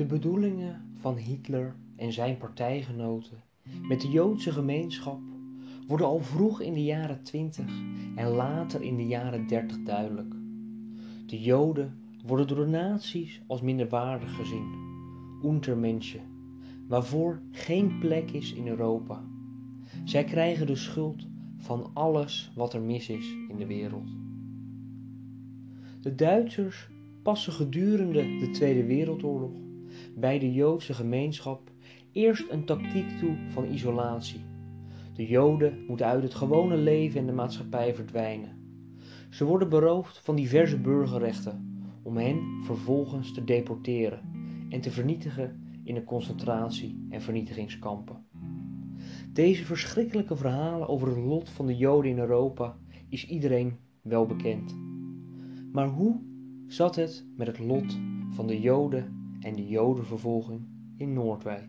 De bedoelingen van Hitler en zijn partijgenoten met de Joodse gemeenschap worden al vroeg in de jaren 20 en later in de jaren 30 duidelijk. De Joden worden door de naties als minderwaardig gezien, Untermenschen, waarvoor geen plek is in Europa. Zij krijgen de schuld van alles wat er mis is in de wereld. De Duitsers passen gedurende de Tweede Wereldoorlog bij de Joodse gemeenschap eerst een tactiek toe van isolatie. De Joden moeten uit het gewone leven en de maatschappij verdwijnen. Ze worden beroofd van diverse burgerrechten om hen vervolgens te deporteren en te vernietigen in de concentratie- en vernietigingskampen. Deze verschrikkelijke verhalen over het lot van de Joden in Europa is iedereen wel bekend. Maar hoe zat het met het lot van de Joden en de Jodenvervolging in Noordwijk?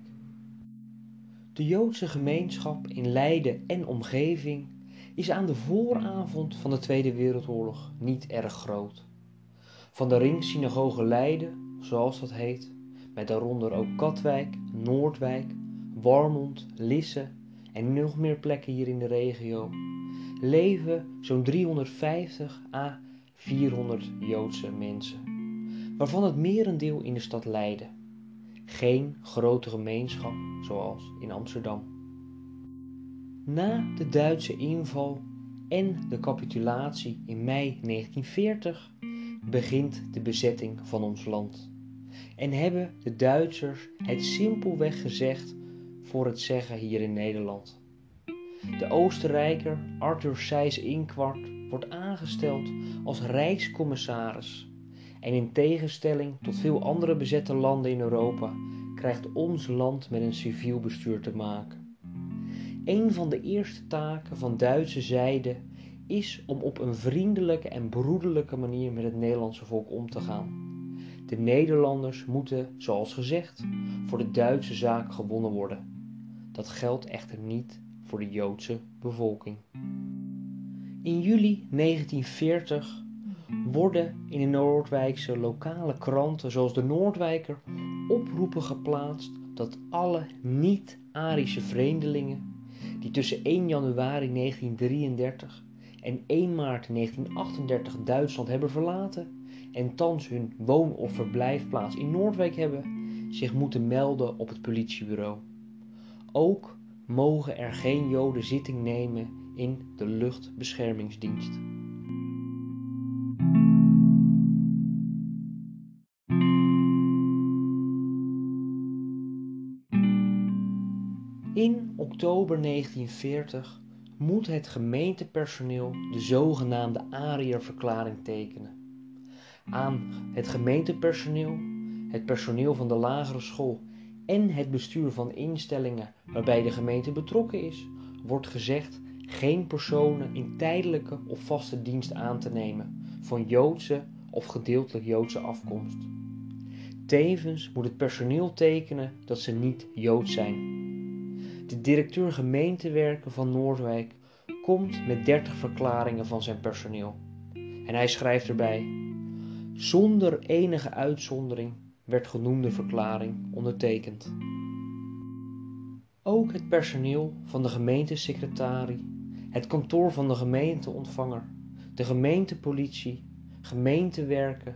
De Joodse gemeenschap in Leiden en omgeving is aan de vooravond van de Tweede Wereldoorlog niet erg groot. Van de Ringsynagoge Leiden, zoals dat heet, met daaronder ook Katwijk, Noordwijk, Warmond, Lisse en nog meer plekken hier in de regio, leven zo'n 350 à 400 Joodse mensen, waarvan het merendeel in de stad Leiden. Geen grote gemeenschap zoals in Amsterdam. Na de Duitse inval en de capitulatie in mei 1940 begint de bezetting van ons land. En hebben de Duitsers het simpelweg gezegd voor het zeggen hier in Nederland. De Oostenrijker Arthur Seyss Inquart wordt aangesteld als rijkscommissaris. En in tegenstelling tot veel andere bezette landen in Europa krijgt ons land met een civiel bestuur te maken. Een van de eerste taken van Duitse zijde is om op een vriendelijke en broederlijke manier met het Nederlandse volk om te gaan. De Nederlanders moeten, zoals gezegd, voor de Duitse zaak gewonnen worden. Dat geldt echter niet voor de Joodse bevolking. In juli 1940 worden in de Noordwijkse lokale kranten zoals de Noordwijker oproepen geplaatst dat alle niet-Arische vreemdelingen die tussen 1 januari 1933 en 1 maart 1938 Duitsland hebben verlaten en thans hun woon- of verblijfplaats in Noordwijk hebben, zich moeten melden op het politiebureau. Ook mogen er geen Joden zitting nemen in de luchtbeschermingsdienst. Oktober 1940 moet het gemeentepersoneel de zogenaamde Arierverklaring tekenen. Aan het gemeentepersoneel, het personeel van de lagere school en het bestuur van instellingen waarbij de gemeente betrokken is, wordt gezegd geen personen in tijdelijke of vaste dienst aan te nemen van Joodse of gedeeltelijk Joodse afkomst. Tevens moet het personeel tekenen dat ze niet Joods zijn. De directeur gemeentewerken van Noordwijk komt met 30 verklaringen van zijn personeel. En hij schrijft erbij: Zonder enige uitzondering werd genoemde verklaring ondertekend. Ook het personeel van de gemeentesecretarie, het kantoor van de gemeenteontvanger, de gemeentepolitie, gemeentewerken,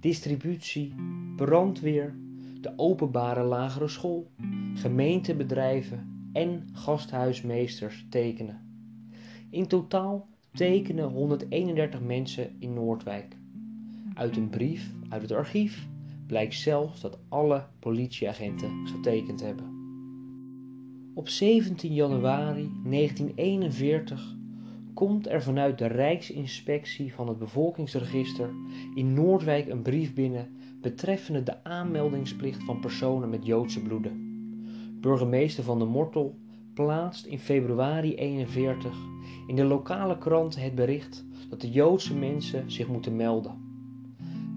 distributie, brandweer, de openbare lagere school, gemeentebedrijven en gasthuismeesters tekenen. In totaal tekenen 131 mensen in Noordwijk. Uit een brief uit het archief blijkt zelfs dat alle politieagenten getekend hebben. Op 17 januari 1941 komt er vanuit de Rijksinspectie van het bevolkingsregister in Noordwijk een brief binnen betreffende de aanmeldingsplicht van personen met Joodse bloeden. Burgemeester van de Mortel plaatst in februari 41 in de lokale krant het bericht dat de Joodse mensen zich moeten melden.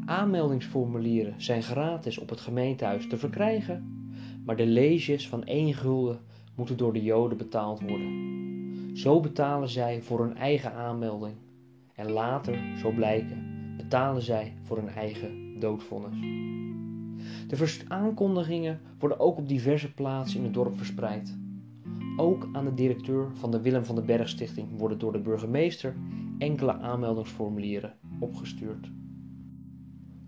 Aanmeldingsformulieren zijn gratis op het gemeentehuis te verkrijgen, maar de leesjes van 1 gulden moeten door de Joden betaald worden. Zo betalen zij voor hun eigen aanmelding en later, zo blijken, betalen zij voor hun eigen doodvonnis. De aankondigingen worden ook op diverse plaatsen in het dorp verspreid. Ook aan de directeur van de Willem van den Berg Stichting worden door de burgemeester enkele aanmeldingsformulieren opgestuurd.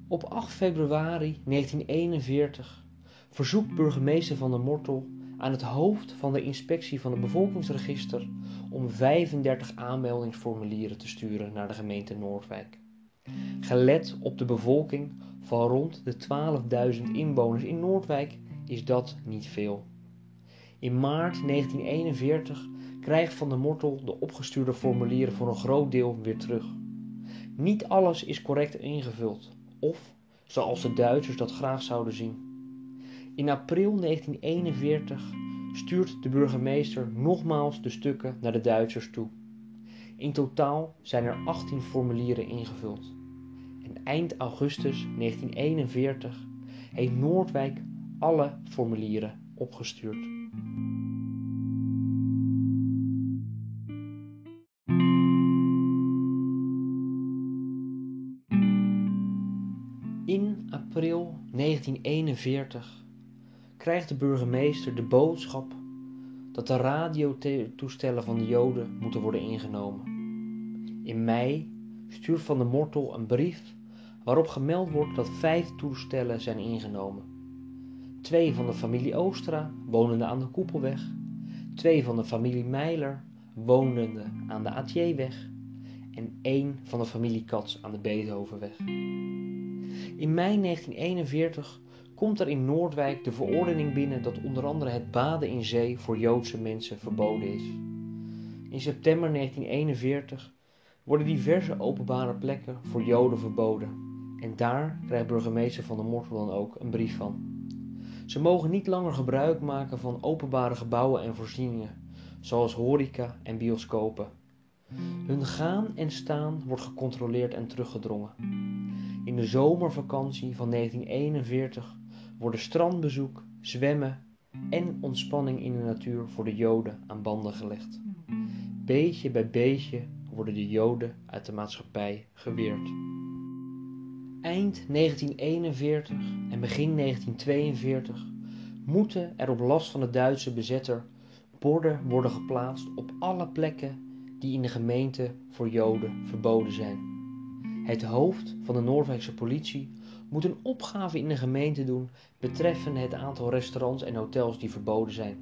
Op 8 februari 1941 verzoekt burgemeester van der Mortel aan het hoofd van de inspectie van het bevolkingsregister om 35 aanmeldingsformulieren te sturen naar de gemeente Noordwijk. Gelet op de bevolking van rond de 12.000 inwoners in Noordwijk is dat niet veel. In maart 1941 krijgt Van der Mortel de opgestuurde formulieren voor een groot deel weer terug. Niet alles is correct ingevuld, of zoals de Duitsers dat graag zouden zien. In april 1941 stuurt de burgemeester nogmaals de stukken naar de Duitsers toe. In totaal zijn er 18 formulieren ingevuld. En eind augustus 1941 heeft Noordwijk alle formulieren opgestuurd. In april 1941 krijgt de burgemeester de boodschap dat de radiotoestellen van de Joden moeten worden ingenomen. In mei stuurt Van der Mortel een brief waarop gemeld wordt dat vijf toestellen zijn ingenomen. Twee van de familie Oostra, wonende aan de Koepelweg, twee van de familie Meiler, wonende aan de Atjeweg en één van de familie Katz aan de Beethovenweg. In mei 1941 komt er in Noordwijk de verordening binnen dat onder andere het baden in zee voor Joodse mensen verboden is. In september 1941 worden diverse openbare plekken voor Joden verboden en daar krijgt burgemeester van der Mortel dan ook een brief van. Ze mogen niet langer gebruik maken van openbare gebouwen en voorzieningen, zoals horeca en bioscopen. Hun gaan en staan wordt gecontroleerd en teruggedrongen. In de zomervakantie van 1941 worden strandbezoek, zwemmen en ontspanning in de natuur voor de Joden aan banden gelegd. Beetje bij beetje worden de Joden uit de maatschappij geweerd. Eind 1941 en begin 1942 moeten er op last van de Duitse bezetter borden worden geplaatst op alle plekken die in de gemeente voor Joden verboden zijn. Het hoofd van de Noorwijkse politie moet een opgave in de gemeente doen betreffende het aantal restaurants en hotels die verboden zijn.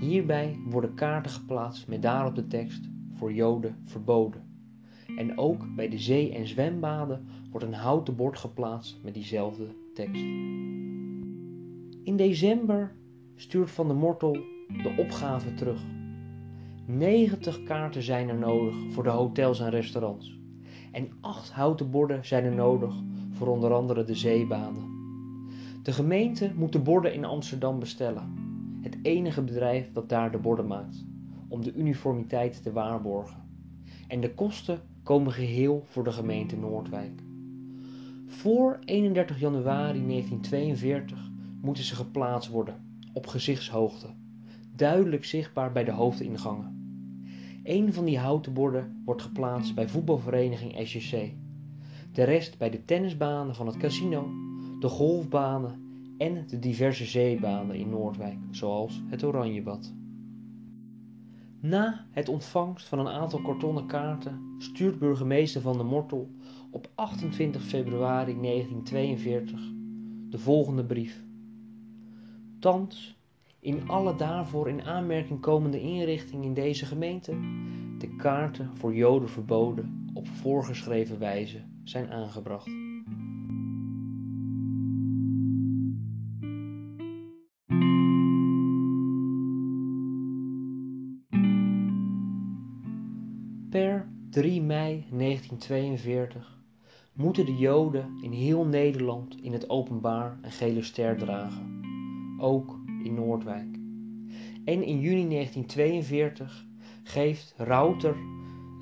Hierbij worden kaarten geplaatst met daarop de tekst voor Joden verboden. En ook bij de zee- en zwembaden wordt een houten bord geplaatst met diezelfde tekst. In december stuurt Van der Mortel de opgave terug. 90 kaarten zijn er nodig voor de hotels en restaurants. En 8 houten borden zijn er nodig voor onder andere de zeebanen. De gemeente moet de borden in Amsterdam bestellen, het enige bedrijf dat daar de borden maakt, om de uniformiteit te waarborgen. En de kosten komen geheel voor de gemeente Noordwijk. Voor 31 januari 1942 moeten ze geplaatst worden, op gezichtshoogte, duidelijk zichtbaar bij de hoofdingangen. Een van die houten borden wordt geplaatst bij voetbalvereniging SJC de rest bij de tennisbanen van het casino, de golfbanen en de diverse zeebanen in Noordwijk, zoals het Oranjebad. Na het ontvangst van een aantal kartonnen kaarten stuurt burgemeester van de Mortel op 28 februari 1942 de volgende brief. Thans, in alle daarvoor in aanmerking komende inrichtingen in deze gemeente, de kaarten voor Joden verboden op voorgeschreven wijze zijn aangebracht. 1942 moeten de Joden in heel Nederland in het openbaar een gele ster dragen, ook in Noordwijk. En in juni 1942 geeft Rauter,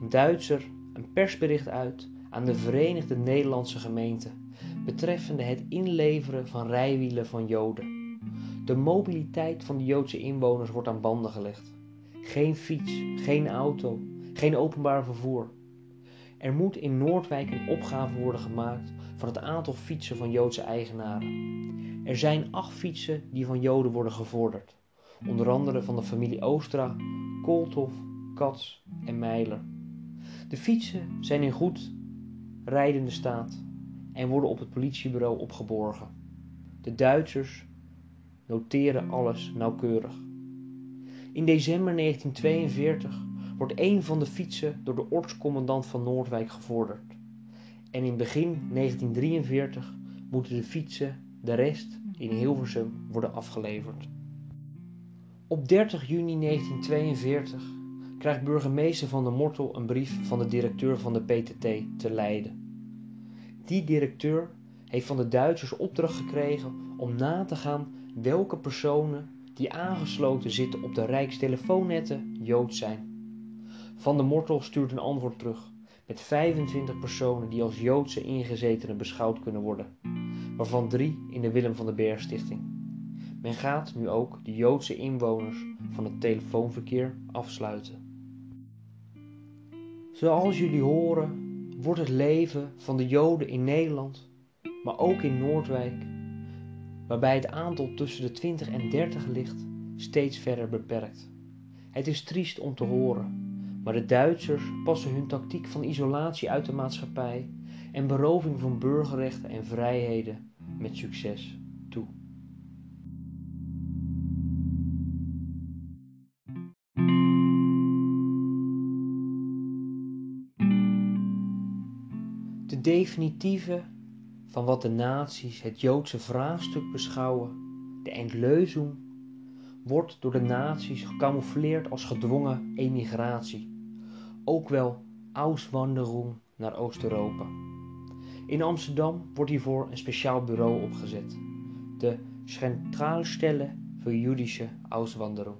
een Duitser, een persbericht uit aan de Verenigde Nederlandse Gemeenten betreffende het inleveren van rijwielen van Joden. De mobiliteit van de Joodse inwoners wordt aan banden gelegd. Geen fiets, geen auto, geen openbaar vervoer. Er moet in Noordwijk een opgave worden gemaakt van het aantal fietsen van Joodse eigenaren. Er zijn acht fietsen die van Joden worden gevorderd, onder andere van de familie Oostra, Koolthof, Katz en Meiler. De fietsen zijn in goed rijdende staat en worden op het politiebureau opgeborgen. De Duitsers noteren alles nauwkeurig. In december 1942 wordt een van de fietsen door de ortscommandant van Noordwijk gevorderd. En in begin 1943 moeten de fietsen, de rest, in Hilversum worden afgeleverd. Op 30 juni 1942 krijgt burgemeester van der Mortel een brief van de directeur van de PTT te Leiden. Die directeur heeft van de Duitsers opdracht gekregen om na te gaan welke personen die aangesloten zitten op de Rijkstelefoonnetten Jood zijn. Van der Mortel stuurt een antwoord terug met 25 personen die als Joodse ingezetenen beschouwd kunnen worden, waarvan drie in de Willem van den Berg Stichting. Men gaat nu ook de Joodse inwoners van het telefoonverkeer afsluiten. Zoals jullie horen wordt het leven van de Joden in Nederland, maar ook in Noordwijk, waarbij het aantal tussen de 20 en 30 ligt, steeds verder beperkt. Het is triest om te horen, maar de Duitsers passen hun tactiek van isolatie uit de maatschappij en beroving van burgerrechten en vrijheden met succes toe. De definitieve van wat de naties het Joodse vraagstuk beschouwen, de Endleuzung, wordt door de naties gecamoufleerd als gedwongen emigratie ook wel Auswanderung naar Oost-Europa. In Amsterdam wordt hiervoor een speciaal bureau opgezet, de Zentralstelle für Jüdische Auswanderung.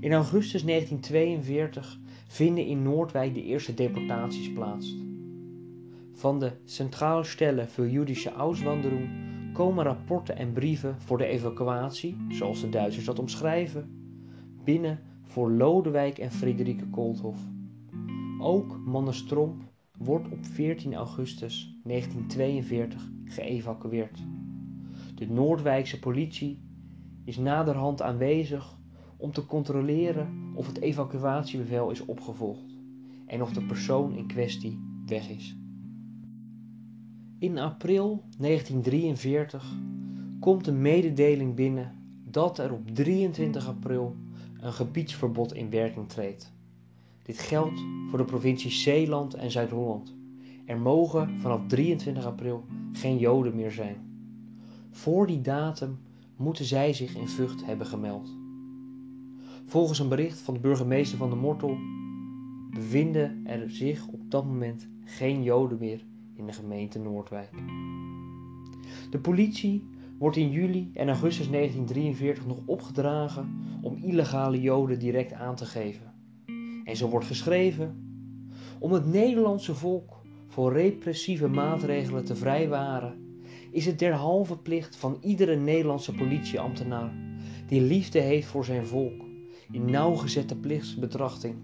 In augustus 1942 vinden in Noordwijk de eerste deportaties plaats. Van de Zentralstelle für Jüdische Auswanderung komen rapporten en brieven voor de evacuatie, zoals de Duitsers dat omschrijven, binnen voor Lodewijk en Friederike Koolthof. Ook Mannestromp wordt op 14 augustus 1942 geëvacueerd. De Noordwijkse politie is naderhand aanwezig om te controleren of het evacuatiebevel is opgevolgd en of de persoon in kwestie weg is. In april 1943 komt een mededeling binnen dat er op 23 april een gebiedsverbod in werking treedt. Dit geldt voor de provincies Zeeland en Zuid-Holland. Er mogen vanaf 23 april geen Joden meer zijn. Voor die datum moeten zij zich in Vught hebben gemeld. Volgens een bericht van de burgemeester van de Mortel bevinden er zich op dat moment geen Joden meer in de gemeente Noordwijk. De politie wordt in juli en augustus 1943 nog opgedragen om illegale Joden direct aan te geven. En zo wordt geschreven: om het Nederlandse volk voor repressieve maatregelen te vrijwaren, is het derhalve plicht van iedere Nederlandse politieambtenaar die liefde heeft voor zijn volk, in nauwgezette plichtsbetrachting,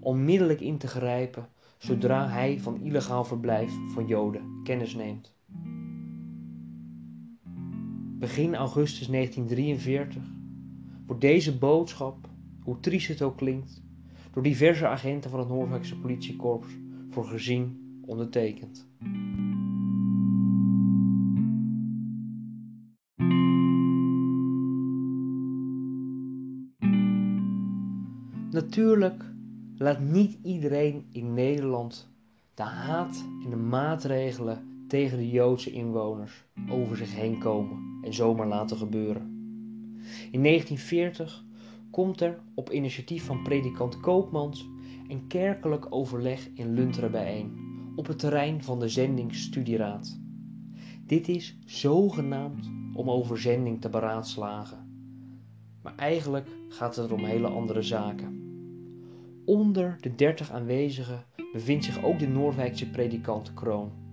onmiddellijk in te grijpen zodra hij van illegaal verblijf van Joden kennis neemt. Begin augustus 1943 wordt deze boodschap, hoe triest het ook klinkt, door diverse agenten van het Noorwijkse politiekorps voor gezien ondertekend. Natuurlijk laat niet iedereen in Nederland de haat en de maatregelen tegen de Joodse inwoners over zich heen komen en zomaar laten gebeuren. In 1940 komt er op initiatief van predikant Koopmans een kerkelijk overleg in Lunteren bijeen op het terrein van de zendingsstudieraad. Dit is zogenaamd om over zending te beraadslagen. Maar eigenlijk gaat het om hele andere zaken. Onder de dertig aanwezigen bevindt zich ook de Noordwijkse predikant Kroon.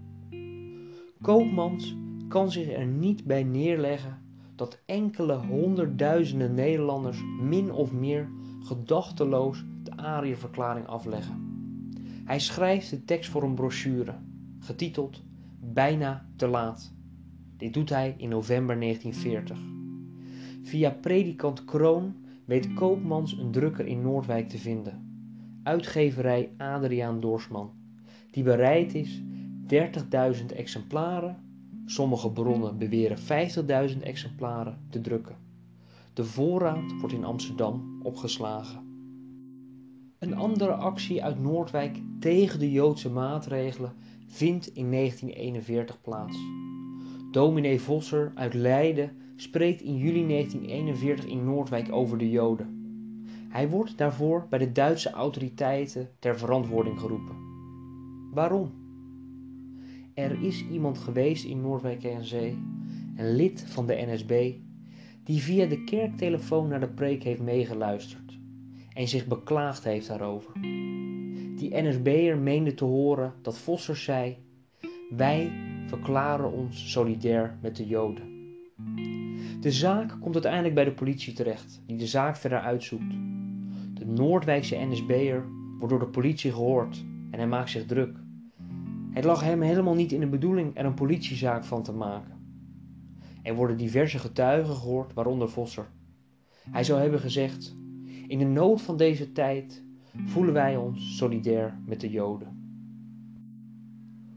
Koopmans kan zich er niet bij neerleggen dat enkele honderdduizenden Nederlanders min of meer gedachteloos de Ariëverklaring afleggen. Hij schrijft de tekst voor een brochure, getiteld bijna te laat. Dit doet hij in november 1940. Via predikant Kroon weet Koopmans een drukker in Noordwijk te vinden. Uitgeverij Adriaan Doorsman, die bereid is 30.000 exemplaren, sommige bronnen beweren 50.000 exemplaren, te drukken. De voorraad wordt in Amsterdam opgeslagen. Een andere actie uit Noordwijk tegen de Joodse maatregelen vindt in 1941 plaats. Dominee Vosser uit Leiden spreekt in juli 1941 in Noordwijk over de Joden. Hij wordt daarvoor bij de Duitse autoriteiten ter verantwoording geroepen. Waarom? Er is iemand geweest in Noordwijk en Zee, een lid van de NSB, die via de kerktelefoon naar de preek heeft meegeluisterd en zich beklaagd heeft daarover. Die NSB'er meende te horen dat Vosser zei: Wij verklaren ons solidair met de Joden. De zaak komt uiteindelijk bij de politie terecht, die de zaak verder uitzoekt. De Noordwijkse NSB'er wordt door de politie gehoord en hij maakt zich druk. Het lag hem helemaal niet in de bedoeling er een politiezaak van te maken. Er worden diverse getuigen gehoord, waaronder Vosser. Hij zou hebben gezegd: In de nood van deze tijd voelen wij ons solidair met de Joden.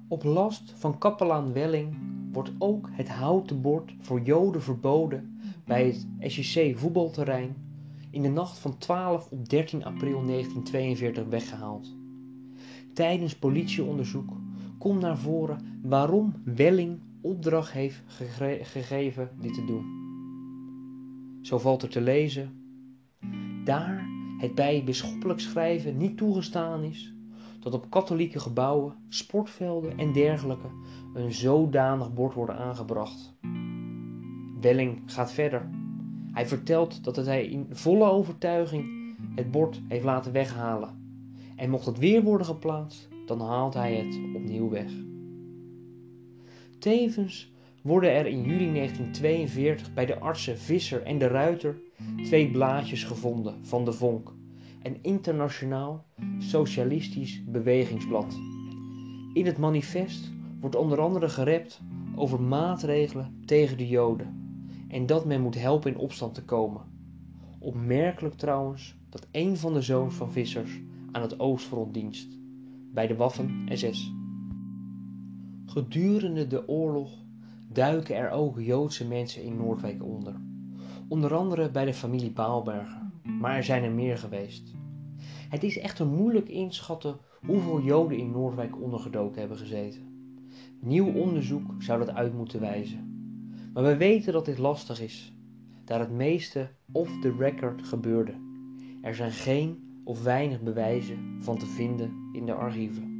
Op last van kapelaan Welling wordt ook het houten bord voor Joden verboden bij het SJC voetbalterrein in de nacht van 12 op 13 april 1942 weggehaald. Tijdens politieonderzoek komt naar voren waarom Welling opdracht heeft gegeven dit te doen. Zo valt er te lezen: daar het bij bisschoppelijk schrijven niet toegestaan is dat op katholieke gebouwen, sportvelden en dergelijke een zodanig bord wordt aangebracht. Welling gaat verder. Hij vertelt dat hij in volle overtuiging het bord heeft laten weghalen. En mocht het weer worden geplaatst, dan haalt hij het opnieuw weg. Tevens worden er in juli 1942 bij de artsen Visser en de Ruiter twee blaadjes gevonden van de Vonk, een internationaal socialistisch bewegingsblad. In het manifest wordt onder andere gerept over maatregelen tegen de Joden en dat men moet helpen in opstand te komen. Opmerkelijk trouwens dat een van de zoons van Vissers aan het Oostfront dienst, bij de Waffen-SS. Gedurende de oorlog duiken er ook Joodse mensen in Noordwijk onder. Onder andere bij de familie Baalberger, maar er zijn er meer geweest. Het is echter moeilijk inschatten hoeveel Joden in Noordwijk ondergedoken hebben gezeten. Nieuw onderzoek zou dat uit moeten wijzen. Maar we weten dat dit lastig is, daar het meeste off the record gebeurde. Er zijn geen of weinig bewijzen van te vinden in de archieven.